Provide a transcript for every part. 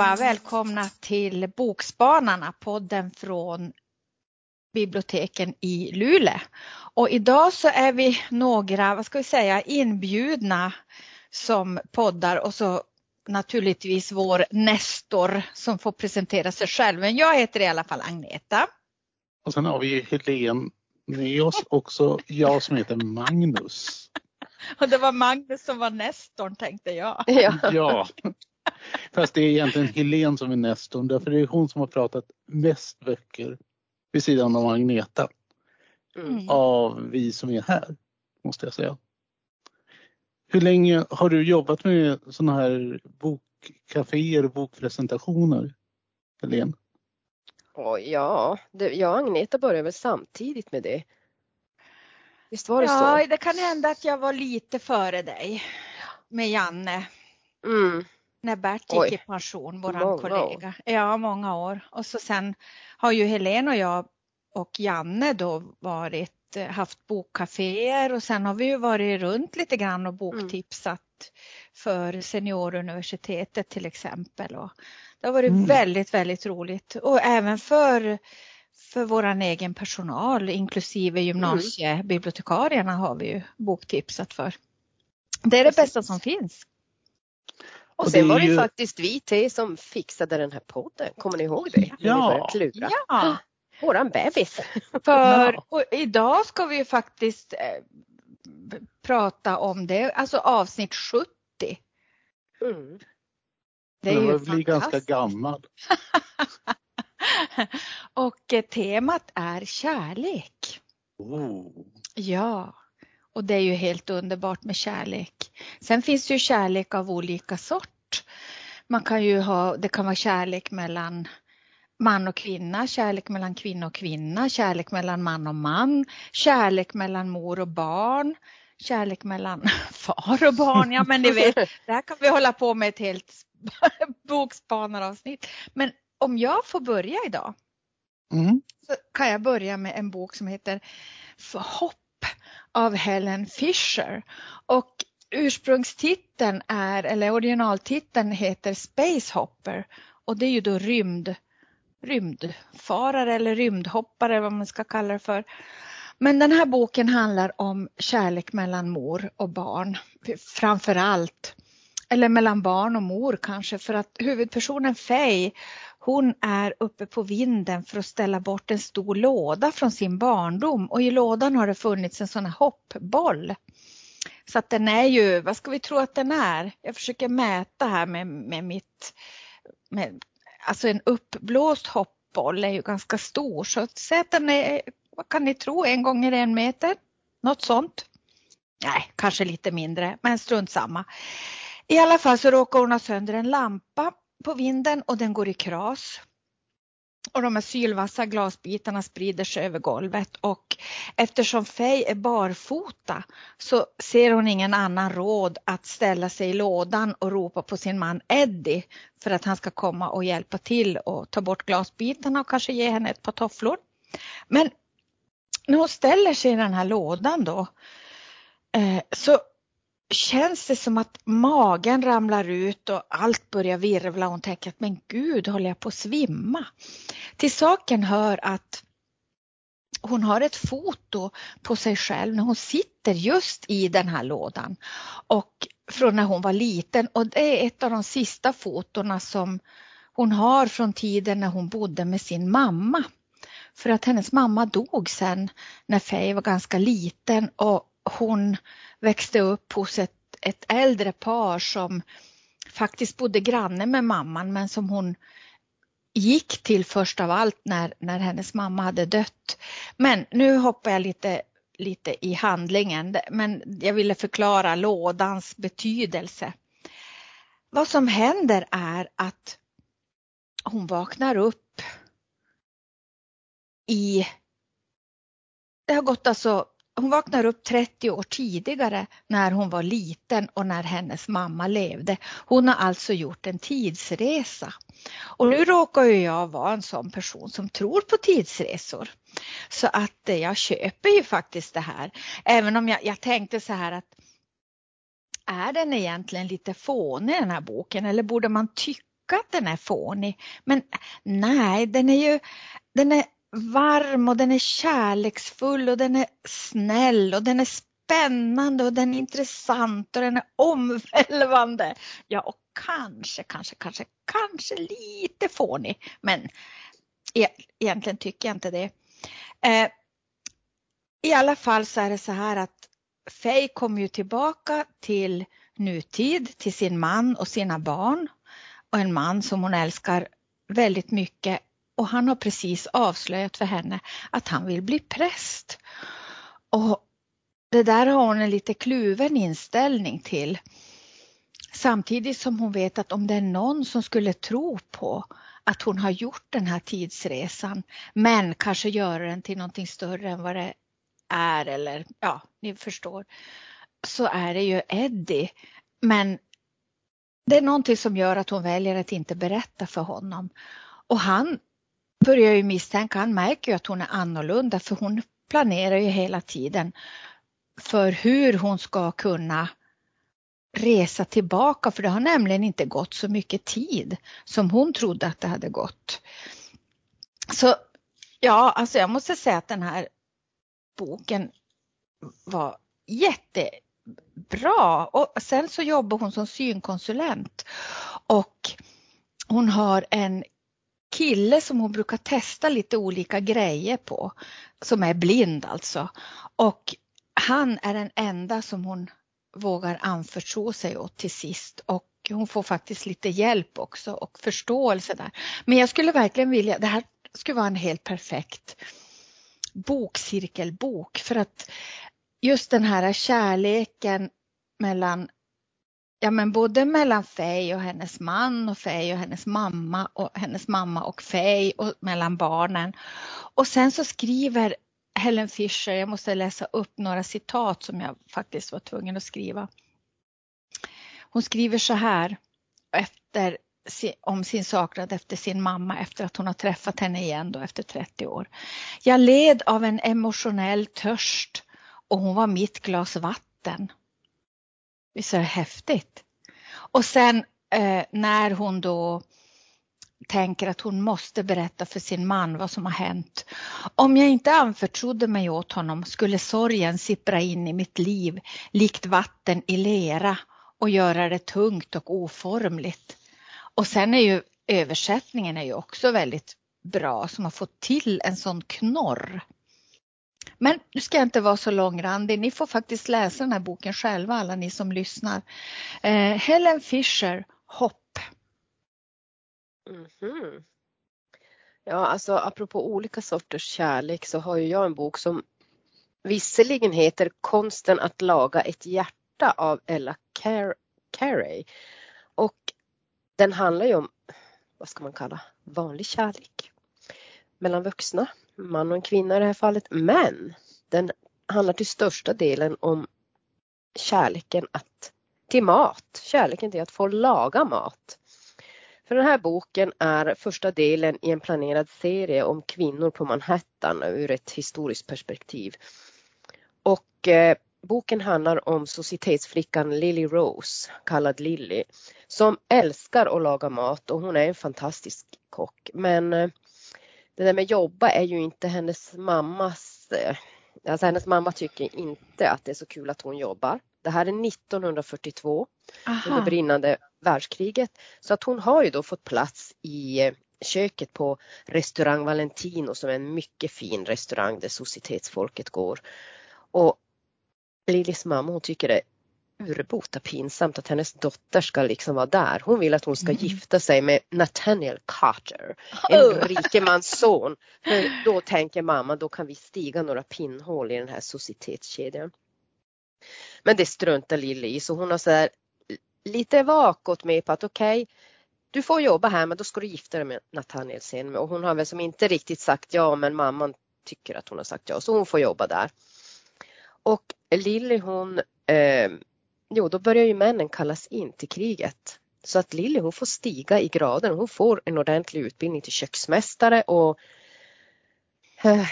allihopa! Välkomna till Bokspanarna, podden från biblioteken i Luleå. Och idag så är vi några, vad ska vi säga, inbjudna som poddar och så naturligtvis vår Nestor som får presentera sig själv. Men jag heter i alla fall Agneta. Och sen har vi Helene med oss också, jag som heter Magnus. Och det var Magnus som var Nestorn tänkte jag. Ja. ja. Fast det är egentligen Helene som är Nestorn därför det är hon som har pratat mest böcker vid sidan av Agneta. Mm. Av vi som är här, måste jag säga. Hur länge har du jobbat med sådana här bokkaféer och bokpresentationer, Helene? Oh, ja, det, jag och Agneta började väl samtidigt med det. Visst var det ja, så? Ja, det kan hända att jag var lite före dig med Janne. Mm. När Bert gick Oj. i pension, våran kollega. År. Ja, många år. Och så sen har ju Helene och jag och Janne då varit, eh, haft bokkaféer och sen har vi ju varit runt lite grann och boktipsat mm. för Senioruniversitetet till exempel. Och det har varit mm. väldigt, väldigt roligt och även för för våran egen personal inklusive gymnasiebibliotekarierna har vi ju boktipsat för. Det är det Precis. bästa som finns. Och sen var det ju faktiskt vi tre som fixade den här podden. Kommer ni ihåg det? Ja. Klura. ja. Våran bebis. För och idag ska vi faktiskt eh, prata om det, alltså avsnitt 70. Mm. Det är ju blir ganska gammal. och eh, temat är kärlek. Oh. Ja, och det är ju helt underbart med kärlek. Sen finns det ju kärlek av olika sort. Man kan ju ha, det kan vara kärlek mellan man och kvinna, kärlek mellan kvinna och kvinna, kärlek mellan man och man, kärlek mellan mor och barn, kärlek mellan far och barn. Ja men ni vet, det här kan vi hålla på med ett helt bokspanaravsnitt. Men om jag får börja idag mm. så kan jag börja med en bok som heter Hopp av Helen Fisher. Och ursprungstiteln är, eller originaltiteln heter Space Hopper och det är ju då rymd, rymdfarare eller rymdhoppare vad man ska kalla det för. Men den här boken handlar om kärlek mellan mor och barn framför allt. Eller mellan barn och mor kanske för att huvudpersonen Faye hon är uppe på vinden för att ställa bort en stor låda från sin barndom och i lådan har det funnits en sån här hoppboll. Så att den är ju, vad ska vi tro att den är? Jag försöker mäta här med, med mitt, med, alltså en uppblåst hoppboll är ju ganska stor så säg att den är, vad kan ni tro, en gånger en meter? Något sånt. Nej, kanske lite mindre, men strunt samma. I alla fall så råkar hon ha sönder en lampa på vinden och den går i kras. Och de här sylvassa glasbitarna sprider sig över golvet och eftersom Faye är barfota så ser hon ingen annan råd att ställa sig i lådan och ropa på sin man Eddie för att han ska komma och hjälpa till och ta bort glasbitarna och kanske ge henne ett par tofflor. Men när hon ställer sig i den här lådan då eh, så känns det som att magen ramlar ut och allt börjar virvla hon tänker att men gud håller jag på att svimma. Till saken hör att hon har ett foto på sig själv när hon sitter just i den här lådan och från när hon var liten och det är ett av de sista fotona som hon har från tiden när hon bodde med sin mamma. För att hennes mamma dog sen när Faye var ganska liten och hon växte upp hos ett, ett äldre par som faktiskt bodde granne med mamman men som hon gick till först av allt när, när hennes mamma hade dött. Men nu hoppar jag lite, lite i handlingen men jag ville förklara lådans betydelse. Vad som händer är att hon vaknar upp i det har gått alltså hon vaknar upp 30 år tidigare när hon var liten och när hennes mamma levde. Hon har alltså gjort en tidsresa. Och nu råkar ju jag vara en sån person som tror på tidsresor. Så att eh, jag köper ju faktiskt det här. Även om jag, jag tänkte så här att är den egentligen lite fånig den här boken eller borde man tycka tycka att den är fånig. Men nej, den är ju den är varm och den är kärleksfull och den är snäll och den är spännande och den är intressant och den är omvälvande. Ja, och kanske, kanske, kanske, kanske lite fånig. Men e egentligen tycker jag inte det. Eh, I alla fall så är det så här att Faye kommer ju tillbaka till nutid, till sin man och sina barn. Och en man som hon älskar väldigt mycket och han har precis avslöjat för henne att han vill bli präst. Och det där har hon en lite kluven inställning till. Samtidigt som hon vet att om det är någon som skulle tro på att hon har gjort den här tidsresan men kanske göra den till någonting större än vad det är eller ja, ni förstår. Så är det ju Eddie. Men det är någonting som gör att hon väljer att inte berätta för honom. Och han börjar ju misstänka, han märker ju att hon är annorlunda för hon planerar ju hela tiden för hur hon ska kunna resa tillbaka för det har nämligen inte gått så mycket tid som hon trodde att det hade gått. Så ja, alltså jag måste säga att den här boken var jättebra och sen så jobbar hon som synkonsulent och hon har en kille som hon brukar testa lite olika grejer på, som är blind alltså. Och han är den enda som hon vågar anförtro sig åt till sist och hon får faktiskt lite hjälp också och förståelse där. Men jag skulle verkligen vilja, det här skulle vara en helt perfekt bokcirkelbok för att just den här kärleken mellan ja men både mellan Faye och hennes man och Faye och hennes mamma och hennes mamma och Faye och mellan barnen. Och sen så skriver Helen Fischer. jag måste läsa upp några citat som jag faktiskt var tvungen att skriva. Hon skriver så här efter, om sin saknad efter sin mamma efter att hon har träffat henne igen då efter 30 år. Jag led av en emotionell törst och hon var mitt glas vatten. Visst är det häftigt? Och sen eh, när hon då tänker att hon måste berätta för sin man vad som har hänt. Om jag inte anförtrodde mig åt honom skulle sorgen sippra in i mitt liv likt vatten i lera och göra det tungt och oformligt. Och sen är ju översättningen är ju också väldigt bra som har fått till en sån knorr. Men nu ska jag inte vara så långrandig. Ni får faktiskt läsa den här boken själva, alla ni som lyssnar. Eh, Helen Fischer, Hopp. Mm -hmm. Ja, alltså apropå olika sorters kärlek så har ju jag en bok som visserligen heter Konsten att laga ett hjärta av Ella Car Carey. Och den handlar ju om, vad ska man kalla, vanlig kärlek mellan vuxna man och en kvinna i det här fallet. Men den handlar till största delen om kärleken att, till mat, kärleken till att få laga mat. För den här boken är första delen i en planerad serie om kvinnor på Manhattan ur ett historiskt perspektiv. Och eh, boken handlar om societetsflickan Lily Rose, kallad Lily, som älskar att laga mat och hon är en fantastisk kock. Men eh, det där med jobba är ju inte hennes mammas, eh, alltså hennes mamma tycker inte att det är så kul att hon jobbar. Det här är 1942 Aha. under brinnande världskriget. Så att hon har ju då fått plats i eh, köket på restaurang Valentino som är en mycket fin restaurang där societetsfolket går. Och Lillys mamma hon tycker det urbota pinsamt att hennes dotter ska liksom vara där. Hon vill att hon ska mm. gifta sig med Nathaniel Carter, en oh. rikemans son. För då tänker mamma, då kan vi stiga några pinnhål i den här societetskedjan. Men det struntar Lilly i så hon har så här, lite vagt gått med på att okej, okay, du får jobba här men då ska du gifta dig med Nathaniel sen. Och hon har väl som inte riktigt sagt ja men mamman tycker att hon har sagt ja så hon får jobba där. Och Lilly hon eh, Jo, då börjar ju männen kallas in till kriget. Så att Lilly hon får stiga i graden. Hon får en ordentlig utbildning till köksmästare och eh,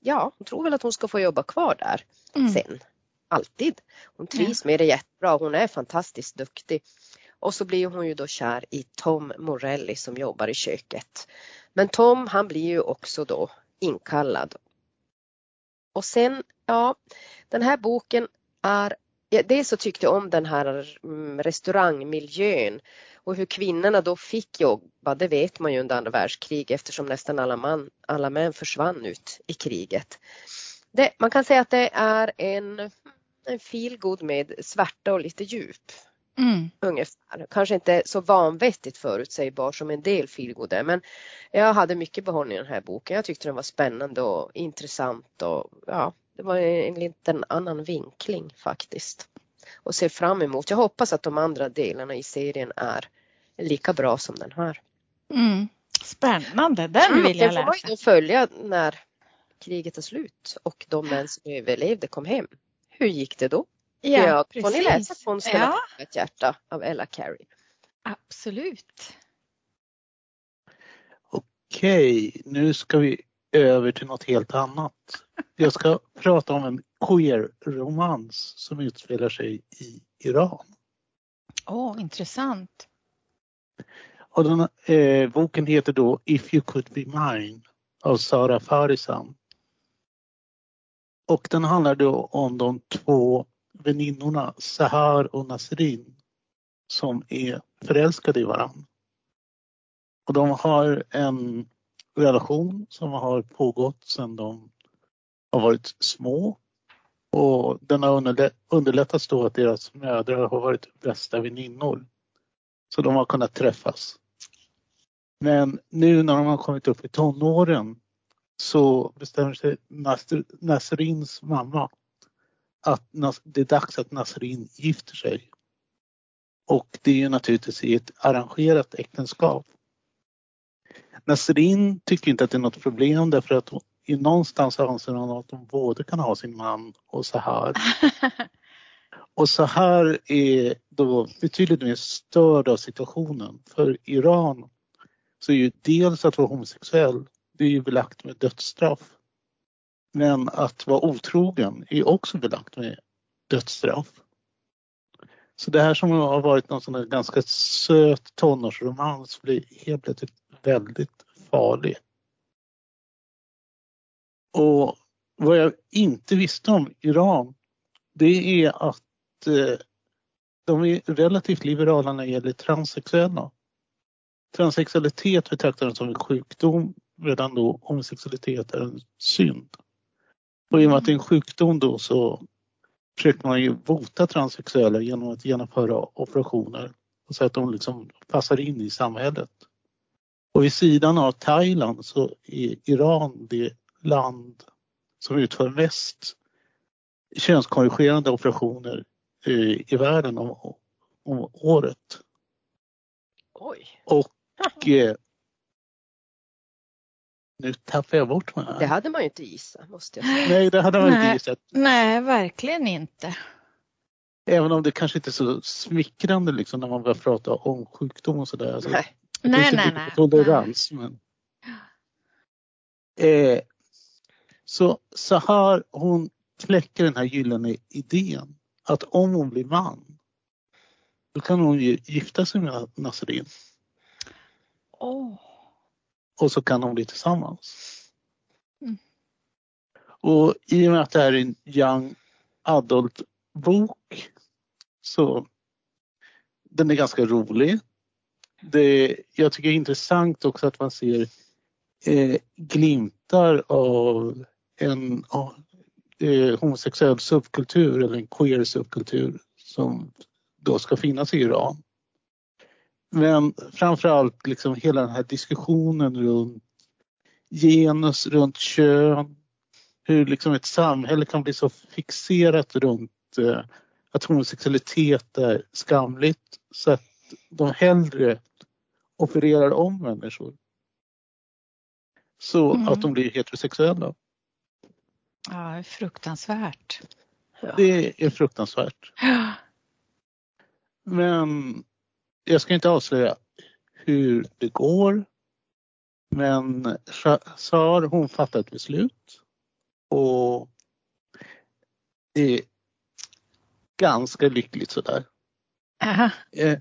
ja, hon tror väl att hon ska få jobba kvar där mm. sen. Alltid. Hon trivs ja. med det jättebra. Hon är fantastiskt duktig. Och så blir hon ju då kär i Tom Morelli som jobbar i köket. Men Tom han blir ju också då inkallad. Och sen, ja, den här boken är Dels så tyckte jag om den här mm, restaurangmiljön och hur kvinnorna då fick jobba, det vet man ju under andra världskriget eftersom nästan alla, man, alla män försvann ut i kriget. Det, man kan säga att det är en, en feelgood med svärta och lite djup. Mm. Ungefär. Kanske inte så vanvettigt förutsägbar som en del feelgood är men jag hade mycket behållning i den här boken. Jag tyckte den var spännande och intressant och ja, det var en liten annan vinkling faktiskt. Och ser fram emot. Jag hoppas att de andra delarna i serien är lika bra som den här. Mm. Spännande, den mm, vill jag läsa. Den får man ju följa när kriget är slut och de män som överlevde kom hem. Hur gick det då? Ja, ja precis. får ni läsa Konsten ja. ett hjärta av Ella Carey. Absolut. Okej, nu ska vi över till något helt annat. Jag ska prata om en queer-romans som utspelar sig i Iran. Åh, oh, intressant. Och den, eh, boken heter då If you could be mine av Sara Farisan. Och den handlar då om de två väninnorna Sahar och Nasrin som är förälskade i varandra. Och de har en relation som har pågått sedan de har varit små. Och den har underlättats då att deras mödrar har varit bästa väninnor. Så de har kunnat träffas. Men nu när de har kommit upp i tonåren så bestämmer sig Nasrins mamma att det är dags att Nasrin gifter sig. Och det är ju naturligtvis i ett arrangerat äktenskap. Nasrin tycker inte att det är något problem därför att i någonstans anser hon att hon både kan ha sin man och så här. och så här är då betydligt mer störd av situationen. För Iran så är ju dels att vara homosexuell, det är ju belagt med dödsstraff. Men att vara otrogen är också belagt med dödsstraff. Så det här som har varit någon sån här ganska söt tonårsromans blir helt plötsligt väldigt farlig. Och vad jag inte visste om Iran, det är att eh, de är relativt liberala när det gäller transsexuella. Transsexualitet betraktar de som en sjukdom medan då homosexualitet är en synd. Och i och med att det är en sjukdom då så försöker man ju bota transsexuella genom att genomföra operationer så att de liksom passar in i samhället. Och vid sidan av Thailand så är Iran det land som utför mest könskorrigerande operationer i världen om, om året. Oj. Och eh, nu tappar jag bort mig. Det hade man ju inte gissat måste jag säga. Nej, det hade man Nej. inte gissat. Nej, verkligen inte. Även om det kanske inte är så smickrande liksom när man börjar prata om sjukdom och sådär. Alltså, nej, nej, nej, nej. Tolerans, men... Eh, så, så här hon kläcker den här gyllene idén att om hon blir man då kan hon ju gifta sig med Nasrin. Oh. Och så kan de bli tillsammans. Mm. Och i och med att det här är en young adult bok så den är ganska rolig. Det, jag tycker det är intressant också att man ser eh, glimtar av en eh, homosexuell subkultur eller en queer subkultur som då ska finnas i Iran. Men framförallt liksom hela den här diskussionen runt genus, runt kön. Hur liksom ett samhälle kan bli så fixerat runt eh, att homosexualitet är skamligt så att de hellre opererar om människor. Så mm. att de blir heterosexuella. Ja, fruktansvärt. Det är fruktansvärt. Men jag ska inte avslöja hur det går. Men Sar hon fattar ett beslut och det är ganska lyckligt sådär. Aha. Eh,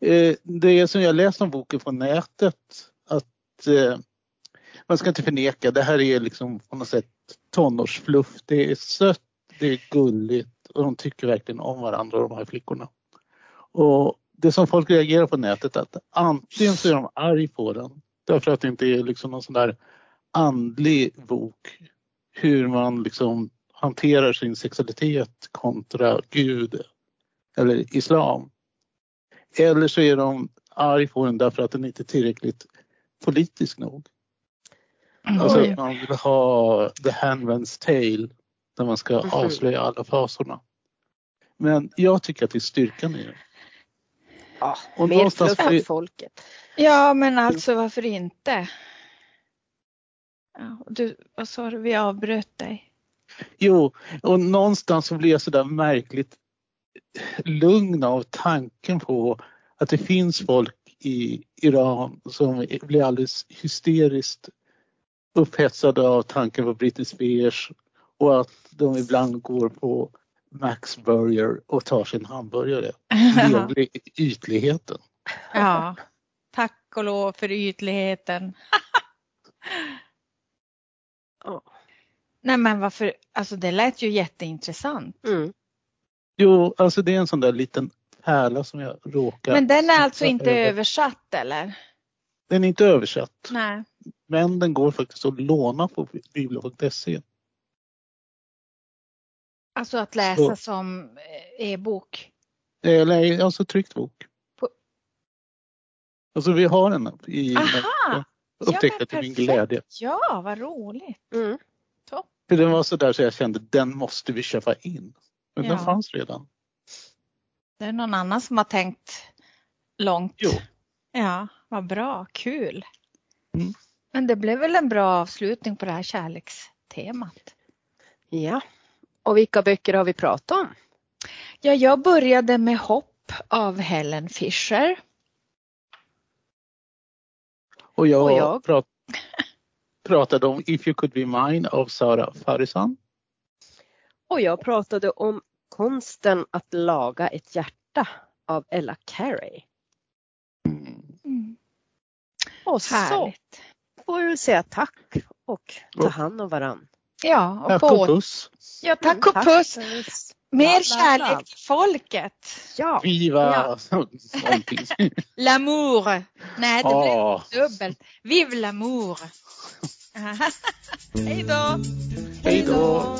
Eh, det som jag läst om boken på nätet att eh, man ska inte förneka, det här är liksom på något sätt tonårsfluff. Det är sött, det är gulligt och de tycker verkligen om varandra de här flickorna. Och det som folk reagerar på nätet är att antingen så är de arg på den därför att det inte är liksom någon sån där andlig bok hur man liksom hanterar sin sexualitet kontra Gud eller islam. Eller så är de arg på den därför att den inte är tillräckligt politisk nog. Alltså man vill ha the handman's tale där man ska mm. avslöja alla fasorna. Men jag tycker att det är styrkan i det. Ja, och mer fluff för folket. Ja, men alltså varför inte? Ja, du, vad sa du, vi avbröt dig. Jo, och någonstans så blir jag sådär märkligt lugn av tanken på att det finns folk i Iran som blir alldeles hysteriskt upphetsade av tanken på Britney Spears och att de ibland går på Max Burger och tar sin hamburgare. Ytligheten. Ja, tack och lov för ytligheten. oh. Nej men varför, alltså det lät ju jätteintressant. Mm. Jo, alltså det är en sån där liten pärla som jag råkar... Men den är alltså inte över. översatt eller? Den är inte översatt. Nej. Men den går faktiskt att låna på biblia.se. Alltså att läsa Så. som eh, e-bok? Nej, alltså tryckt bok. På... Alltså vi har den i Aha! Upptäckte ja, till min glädje. Ja, vad roligt. Mm. Topp. För den var så där så jag kände den måste vi köpa in. Men ja. den fanns redan. Det är någon annan som har tänkt långt. Jo. Ja, vad bra, kul. Mm. Men det blev väl en bra avslutning på det här kärlekstemat. Ja, och vilka böcker har vi pratat om? Ja, jag började med Hopp av Helen Fischer. Och jag, och jag... Prat, pratade om If you could be mine av Sara Farisan. Och jag pratade om Konsten att laga ett hjärta av Ella Carey. Mm. Och så Härligt. Får vi säga tack och ta hand om varann. Ja, och tack och puss. Ja, tack och puss. Mer kärlek till folket. Ja. Viva ja. L'amour. Nej, det oh. blev dubbelt. Vive l'amour. Hej då. Hej då.